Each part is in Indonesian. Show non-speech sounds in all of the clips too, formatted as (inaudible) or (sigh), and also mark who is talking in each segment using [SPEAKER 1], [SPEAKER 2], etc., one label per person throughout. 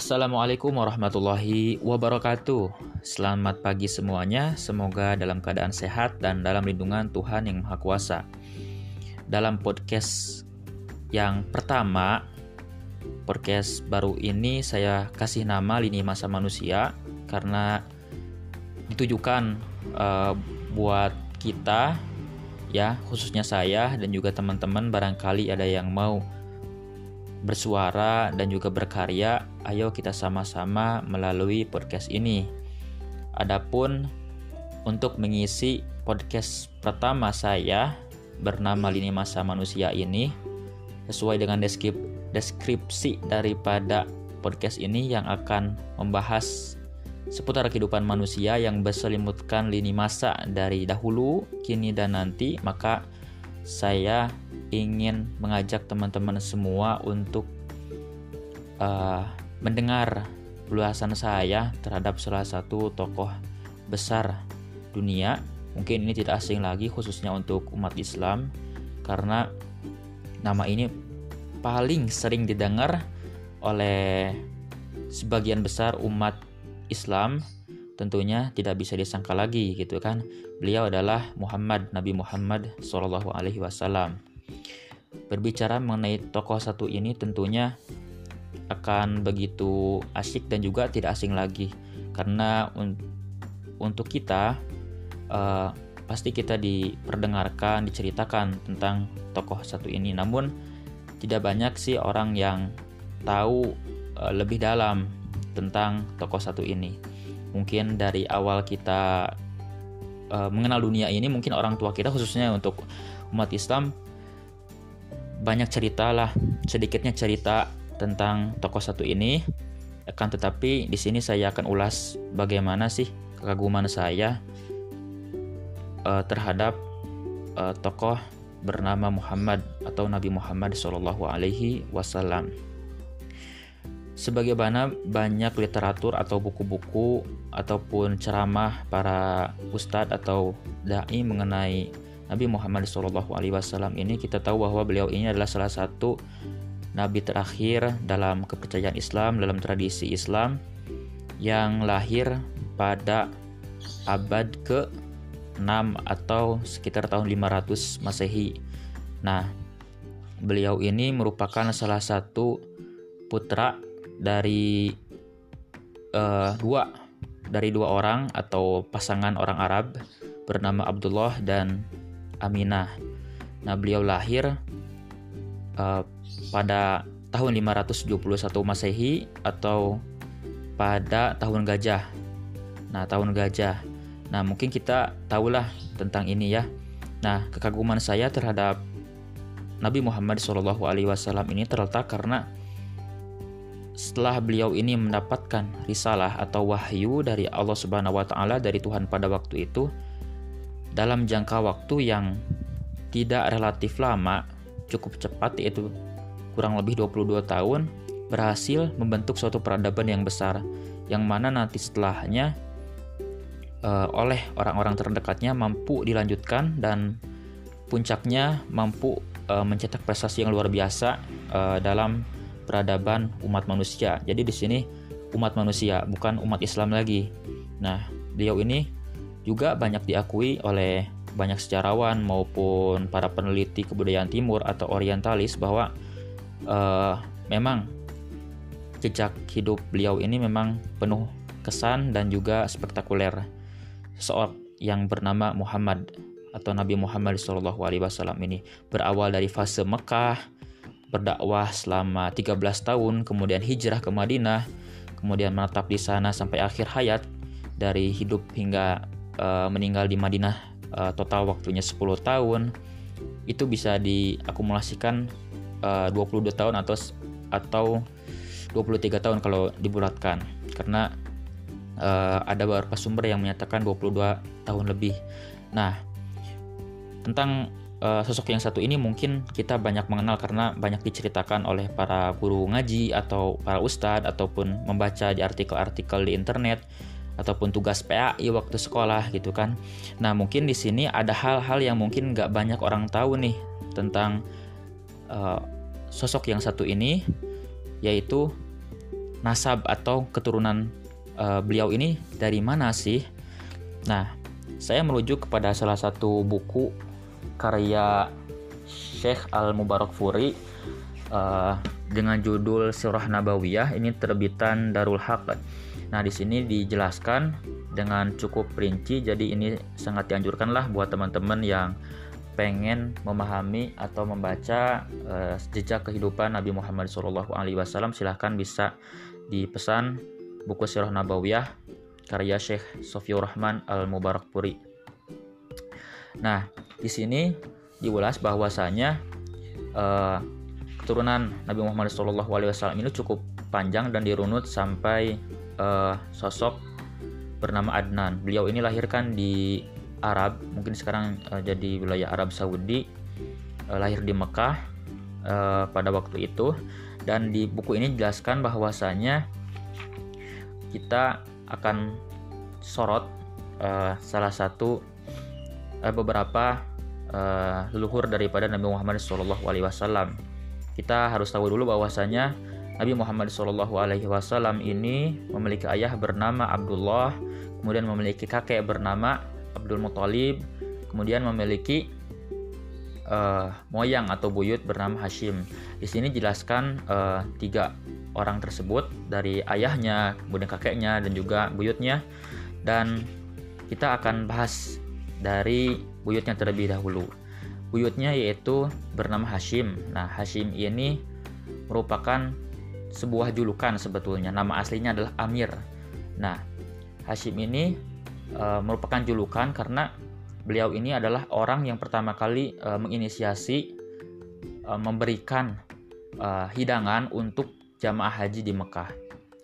[SPEAKER 1] Assalamualaikum warahmatullahi wabarakatuh. Selamat pagi semuanya. Semoga dalam keadaan sehat dan dalam lindungan Tuhan yang Maha Kuasa. Dalam podcast yang pertama, podcast baru ini saya kasih nama Lini Masa Manusia karena ditujukan uh, buat kita ya, khususnya saya dan juga teman-teman barangkali ada yang mau bersuara dan juga berkarya, ayo kita sama-sama melalui podcast ini. Adapun untuk mengisi podcast pertama saya bernama Lini Masa Manusia ini sesuai dengan deskrip, deskripsi daripada podcast ini yang akan membahas seputar kehidupan manusia yang berselimutkan lini masa dari dahulu, kini dan nanti, maka saya ingin mengajak teman-teman semua untuk uh, mendengar ulasan saya terhadap salah satu tokoh besar dunia. Mungkin ini tidak asing lagi khususnya untuk umat Islam karena nama ini paling sering didengar oleh sebagian besar umat Islam tentunya tidak bisa disangka lagi gitu kan? Beliau adalah Muhammad Nabi Muhammad Shallallahu Alaihi Wasallam. Berbicara mengenai tokoh satu ini tentunya akan begitu asik dan juga tidak asing lagi. Karena un untuk kita uh, pasti kita diperdengarkan diceritakan tentang tokoh satu ini. Namun tidak banyak sih orang yang tahu uh, lebih dalam tentang tokoh satu ini mungkin dari awal kita uh, mengenal dunia ini mungkin orang tua kita khususnya untuk umat Islam banyak cerita lah sedikitnya cerita tentang tokoh satu ini. Akan tetapi di sini saya akan ulas bagaimana sih kekaguman saya uh, terhadap uh, tokoh bernama Muhammad atau Nabi Muhammad Shallallahu Alaihi Wasallam sebagaimana banyak literatur atau buku-buku ataupun ceramah para ustadz atau dai mengenai Nabi Muhammad SAW ini kita tahu bahwa beliau ini adalah salah satu nabi terakhir dalam kepercayaan Islam dalam tradisi Islam yang lahir pada abad ke-6 atau sekitar tahun 500 Masehi. Nah, beliau ini merupakan salah satu putra dari uh, dua dari dua orang atau pasangan orang Arab bernama Abdullah dan Aminah. Nah, beliau lahir uh, pada tahun 571 Masehi atau pada tahun gajah. Nah, tahun gajah. Nah, mungkin kita tahulah tentang ini ya. Nah, kekaguman saya terhadap Nabi Muhammad SAW ini terletak karena setelah beliau ini mendapatkan risalah atau wahyu dari Allah Subhanahu wa taala dari Tuhan pada waktu itu dalam jangka waktu yang tidak relatif lama, cukup cepat yaitu kurang lebih 22 tahun berhasil membentuk suatu peradaban yang besar yang mana nanti setelahnya uh, oleh orang-orang terdekatnya mampu dilanjutkan dan puncaknya mampu uh, mencetak prestasi yang luar biasa uh, dalam peradaban umat manusia. Jadi di sini umat manusia, bukan umat Islam lagi. Nah, beliau ini juga banyak diakui oleh banyak sejarawan maupun para peneliti kebudayaan timur atau orientalis bahwa uh, memang jejak hidup beliau ini memang penuh kesan dan juga spektakuler. Seorang yang bernama Muhammad atau Nabi Muhammad SAW ini berawal dari fase Mekah, berdakwah selama 13 tahun, kemudian hijrah ke Madinah, kemudian menetap di sana sampai akhir hayat dari hidup hingga uh, meninggal di Madinah uh, total waktunya 10 tahun. Itu bisa diakumulasikan eh, uh, 22 tahun atau atau 23 tahun kalau dibulatkan. Karena uh, ada beberapa sumber yang menyatakan 22 tahun lebih. Nah, tentang uh, sosok yang satu ini mungkin kita banyak mengenal karena banyak diceritakan oleh para guru ngaji atau para ustadz ataupun membaca di artikel-artikel di internet ataupun tugas PAI waktu sekolah gitu kan. Nah mungkin di sini ada hal-hal yang mungkin nggak banyak orang tahu nih tentang uh, sosok yang satu ini, yaitu nasab atau keturunan uh, beliau ini dari mana sih? Nah, saya merujuk kepada salah satu buku karya Syekh Al Mubarak Furi uh, dengan judul Surah Nabawiyah ini terbitan Darul Haq. Nah, di sini dijelaskan dengan cukup rinci jadi ini sangat dianjurkanlah buat teman-teman yang pengen memahami atau membaca uh, jejak kehidupan Nabi Muhammad SAW silahkan bisa dipesan buku Sirah Nabawiyah karya Syekh Sofiur Rahman Al Mubarak Puri. Nah, di sini diulas bahwasanya uh, keturunan Nabi Muhammad SAW ini cukup panjang dan dirunut sampai uh, sosok bernama Adnan. Beliau ini lahirkan di Arab, mungkin sekarang uh, jadi wilayah Arab Saudi, uh, lahir di Mekah uh, pada waktu itu. Dan di buku ini dijelaskan bahwasanya kita akan sorot uh, salah satu uh, beberapa uh, leluhur daripada Nabi Muhammad SAW. Kita harus tahu dulu bahwasanya Nabi Muhammad SAW ini memiliki ayah bernama Abdullah, kemudian memiliki kakek bernama Abdul Muthalib kemudian memiliki uh, moyang atau buyut bernama Hashim. Di sini jelaskan uh, tiga orang tersebut dari ayahnya, kemudian kakeknya dan juga buyutnya. Dan kita akan bahas dari buyutnya terlebih dahulu. Buyutnya yaitu bernama Hashim. Nah, Hashim ini merupakan sebuah julukan sebetulnya. Nama aslinya adalah Amir. Nah, Hashim ini e, merupakan julukan karena beliau ini adalah orang yang pertama kali e, menginisiasi e, memberikan e, hidangan untuk jamaah haji di Mekah.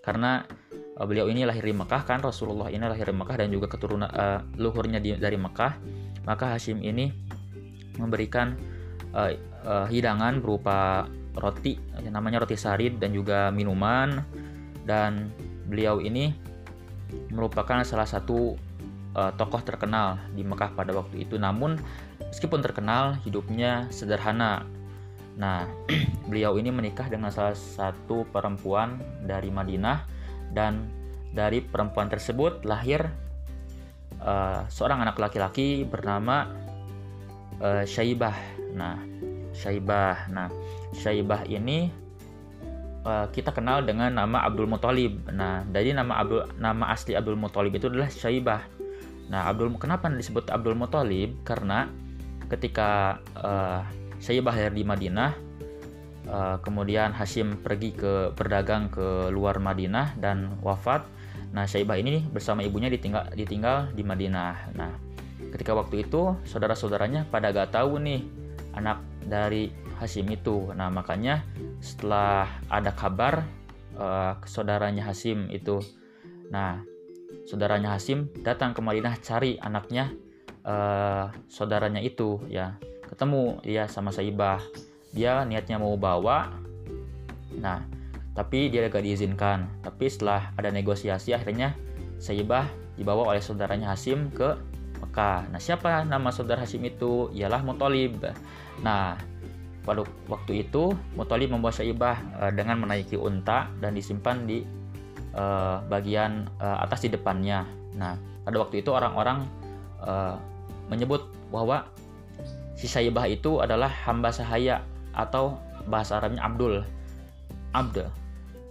[SPEAKER 1] Karena e, beliau ini lahir di Mekah kan Rasulullah ini lahir di Mekah dan juga keturunan e, luhurnya di, dari Mekah. Maka Hashim ini memberikan e, e, hidangan berupa roti namanya roti sarid dan juga minuman dan beliau ini merupakan salah satu uh, tokoh terkenal di Mekah pada waktu itu. Namun meskipun terkenal, hidupnya sederhana. Nah, (clears throat) beliau ini menikah dengan salah satu perempuan dari Madinah dan dari perempuan tersebut lahir uh, seorang anak laki-laki bernama uh, Syaibah. Nah, Syaibah. Nah, Syaibah ini uh, kita kenal dengan nama Abdul Muthalib. Nah, dari nama Abdul nama asli Abdul Muthalib itu adalah Syaibah. Nah, Abdul kenapa disebut Abdul Muthalib? Karena ketika uh, saya lahir di Madinah, uh, kemudian Hashim pergi ke berdagang ke luar Madinah dan wafat. Nah, Syaibah ini bersama ibunya ditinggal ditinggal di Madinah. Nah, ketika waktu itu saudara-saudaranya pada gak tahu nih anak dari Hashim itu. Nah, makanya setelah ada kabar uh, saudaranya Hashim itu, nah saudaranya Hasim datang ke Madinah cari anaknya uh, saudaranya itu ya ketemu dia sama Saibah dia niatnya mau bawa. Nah tapi dia gak diizinkan. Tapi setelah ada negosiasi akhirnya Saibah dibawa oleh saudaranya Hasim ke Mekah. Nah siapa nama saudara Hasim itu? Ialah Mutolib nah pada waktu itu Mutolib membawa Saibah uh, dengan menaiki unta dan disimpan di uh, bagian uh, atas di depannya. Nah, pada waktu itu orang-orang menyebut bahwa si Saibah itu adalah hamba sahaya atau bahasa Arabnya Abdul. Abd.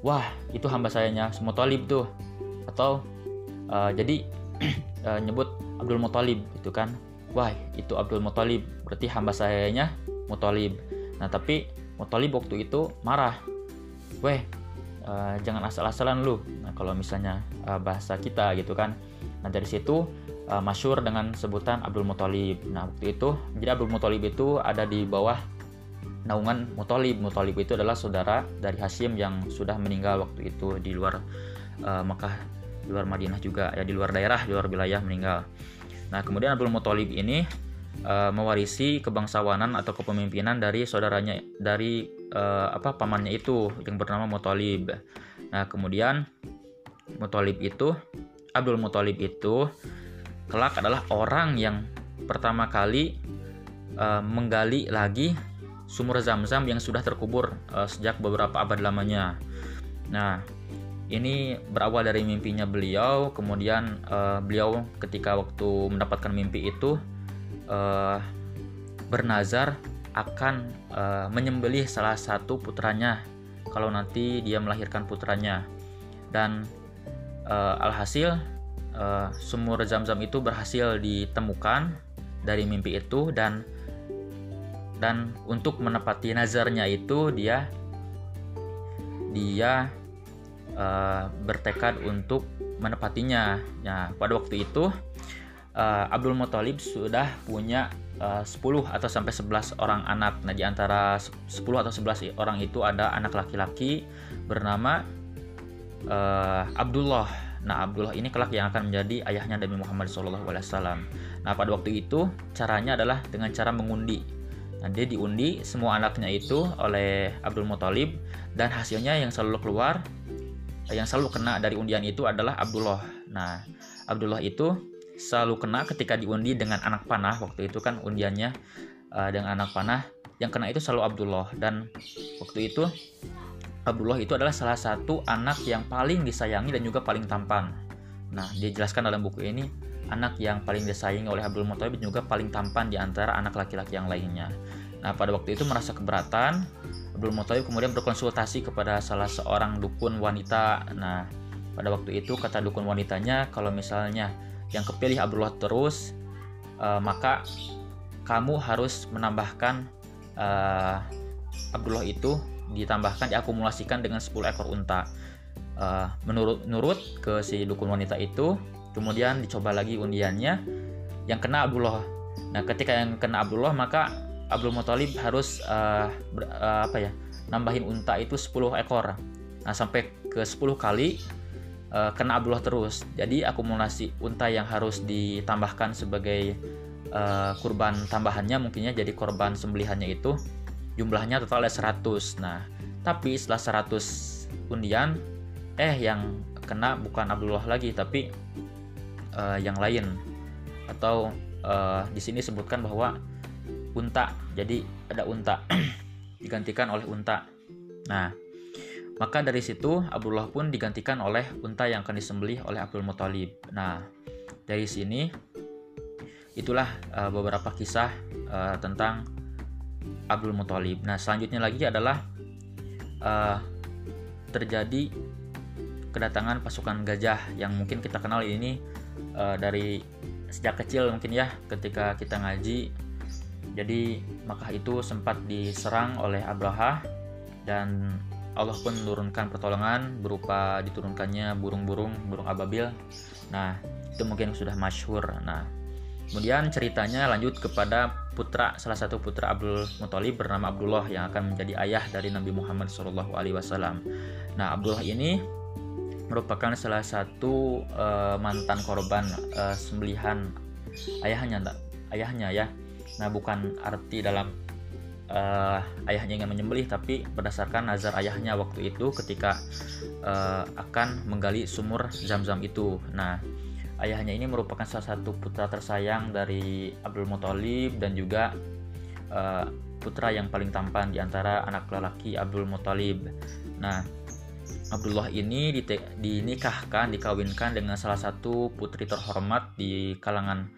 [SPEAKER 1] Wah, itu hamba sayanya Mutalib tuh. Atau uh, jadi uh, (clears throat) nyebut Abdul Mutalib itu kan. Wah, itu Abdul Mutalib. Berarti hamba sayanya Mutalib. Nah, tapi Mutalib waktu itu marah. Weh, uh, jangan asal-asalan lu nah kalau misalnya uh, bahasa kita gitu kan nah dari situ masyur dengan sebutan Abdul Muthalib nah waktu itu jadi Abdul Muthalib itu ada di bawah naungan Muthalib. Muthalib itu adalah saudara dari Hashim yang sudah meninggal waktu itu di luar uh, Mekah di luar Madinah juga. Ya di luar daerah di luar wilayah meninggal. Nah kemudian Abdul Muthalib ini uh, mewarisi kebangsawanan atau kepemimpinan dari saudaranya dari uh, apa pamannya itu yang bernama Muthalib. Nah, kemudian Muthalib itu Abdul Muthalib itu kelak adalah orang yang pertama kali uh, menggali lagi sumur Zam-Zam yang sudah terkubur uh, sejak beberapa abad lamanya. Nah, ini berawal dari mimpinya beliau kemudian uh, beliau ketika waktu mendapatkan mimpi itu uh, bernazar akan uh, menyembelih salah satu putranya kalau nanti dia melahirkan putranya dan uh, alhasil uh, sumur zam-zam itu berhasil ditemukan dari mimpi itu dan dan untuk menepati nazarnya itu dia dia uh, bertekad untuk menepatinya. Nah, pada waktu itu uh, Abdul Muthalib sudah punya uh, 10 atau sampai 11 orang anak. Nah, di antara 10 atau 11 orang itu ada anak laki-laki bernama uh, Abdullah. Nah, Abdullah ini kelak yang akan menjadi ayahnya Nabi Muhammad SAW. Nah, pada waktu itu caranya adalah dengan cara mengundi. Nah, dia diundi semua anaknya itu oleh Abdul Muthalib dan hasilnya yang selalu keluar yang selalu kena dari undian itu adalah Abdullah. Nah, Abdullah itu selalu kena ketika diundi dengan anak panah waktu itu kan undiannya uh, dengan anak panah yang kena itu selalu Abdullah dan waktu itu Abdullah itu adalah salah satu anak yang paling disayangi dan juga paling tampan. Nah, dijelaskan dalam buku ini anak yang paling disayangi oleh Abdul Muthalib juga paling tampan di antara anak laki-laki yang lainnya. Nah, pada waktu itu merasa keberatan Abdul Muthalib kemudian berkonsultasi kepada salah seorang dukun wanita. Nah, pada waktu itu kata dukun wanitanya kalau misalnya yang kepilih Abdullah terus, uh, maka kamu harus menambahkan uh, Abdullah itu ditambahkan diakumulasikan dengan 10 ekor unta. Uh, menurut nurut ke si dukun wanita itu, kemudian dicoba lagi undiannya yang kena Abdullah. Nah, ketika yang kena Abdullah maka Abdul Muthalib harus uh, ber, uh, apa ya nambahin unta itu 10 ekor. Nah sampai ke 10 kali uh, kena Abdullah terus. Jadi akumulasi unta yang harus ditambahkan sebagai uh, kurban tambahannya mungkinnya jadi korban sembelihannya itu jumlahnya total ada 100 nah tapi setelah 100 undian eh yang kena bukan Abdullah lagi tapi uh, yang lain atau uh, di sini sebutkan bahwa unta. Jadi ada unta (clears throat) digantikan oleh unta. Nah, maka dari situ Abdullah pun digantikan oleh unta yang akan disembelih oleh Abdul Muthalib. Nah, dari sini itulah uh, beberapa kisah uh, tentang Abdul Muthalib. Nah, selanjutnya lagi adalah uh, terjadi kedatangan pasukan gajah yang mungkin kita kenal ini uh, dari sejak kecil mungkin ya ketika kita ngaji jadi Makkah itu sempat diserang oleh Abraha dan Allah pun menurunkan pertolongan berupa diturunkannya burung-burung, burung ababil. Nah, itu mungkin sudah masyhur. Nah, kemudian ceritanya lanjut kepada putra salah satu putra Abdul Muthalib bernama Abdullah yang akan menjadi ayah dari Nabi Muhammad SAW. Nah, Abdullah ini merupakan salah satu uh, mantan korban uh, sembelihan ayahnya, ayahnya ya Nah, bukan arti dalam uh, ayahnya ingin menyembelih, tapi berdasarkan nazar ayahnya waktu itu ketika uh, akan menggali sumur zam-zam itu. Nah, ayahnya ini merupakan salah satu putra tersayang dari Abdul Muthalib dan juga uh, putra yang paling tampan di antara anak lelaki Abdul Muthalib. Nah, Abdullah ini dinikahkan, dikawinkan dengan salah satu putri terhormat di kalangan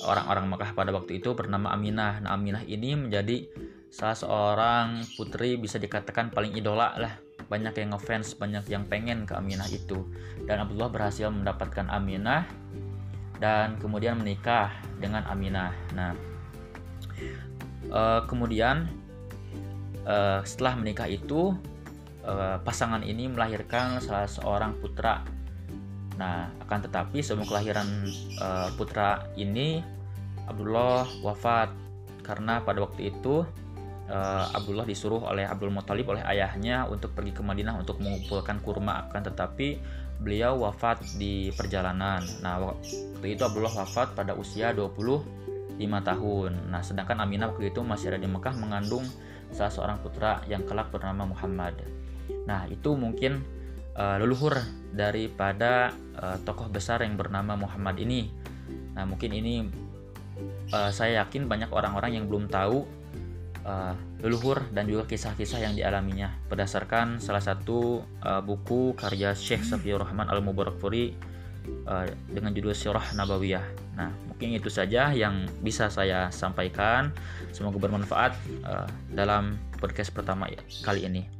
[SPEAKER 1] orang-orang Makkah pada waktu itu bernama Aminah. Nah, Aminah ini menjadi salah seorang putri bisa dikatakan paling idola lah. Banyak yang ngefans, banyak yang pengen ke Aminah itu. Dan Abdullah berhasil mendapatkan Aminah dan kemudian menikah dengan Aminah. Nah, uh, kemudian uh, setelah menikah itu uh, pasangan ini melahirkan salah seorang putra Nah, akan tetapi sebelum kelahiran uh, putra ini Abdullah wafat karena pada waktu itu uh, Abdullah disuruh oleh Abdul Muthalib oleh ayahnya untuk pergi ke Madinah untuk mengumpulkan kurma akan tetapi beliau wafat di perjalanan. Nah, waktu itu Abdullah wafat pada usia 25 tahun. Nah, sedangkan Aminah waktu itu masih ada di Mekah mengandung salah seorang putra yang kelak bernama Muhammad. Nah, itu mungkin uh, leluhur daripada uh, tokoh besar yang bernama Muhammad ini. Nah, mungkin ini uh, saya yakin banyak orang-orang yang belum tahu uh, leluhur dan juga kisah-kisah yang dialaminya berdasarkan salah satu uh, buku karya Syekh Safiur Rahman Al Mubarakfuri uh, dengan judul Sirah Nabawiyah. Nah, mungkin itu saja yang bisa saya sampaikan. Semoga bermanfaat uh, dalam podcast pertama kali ini.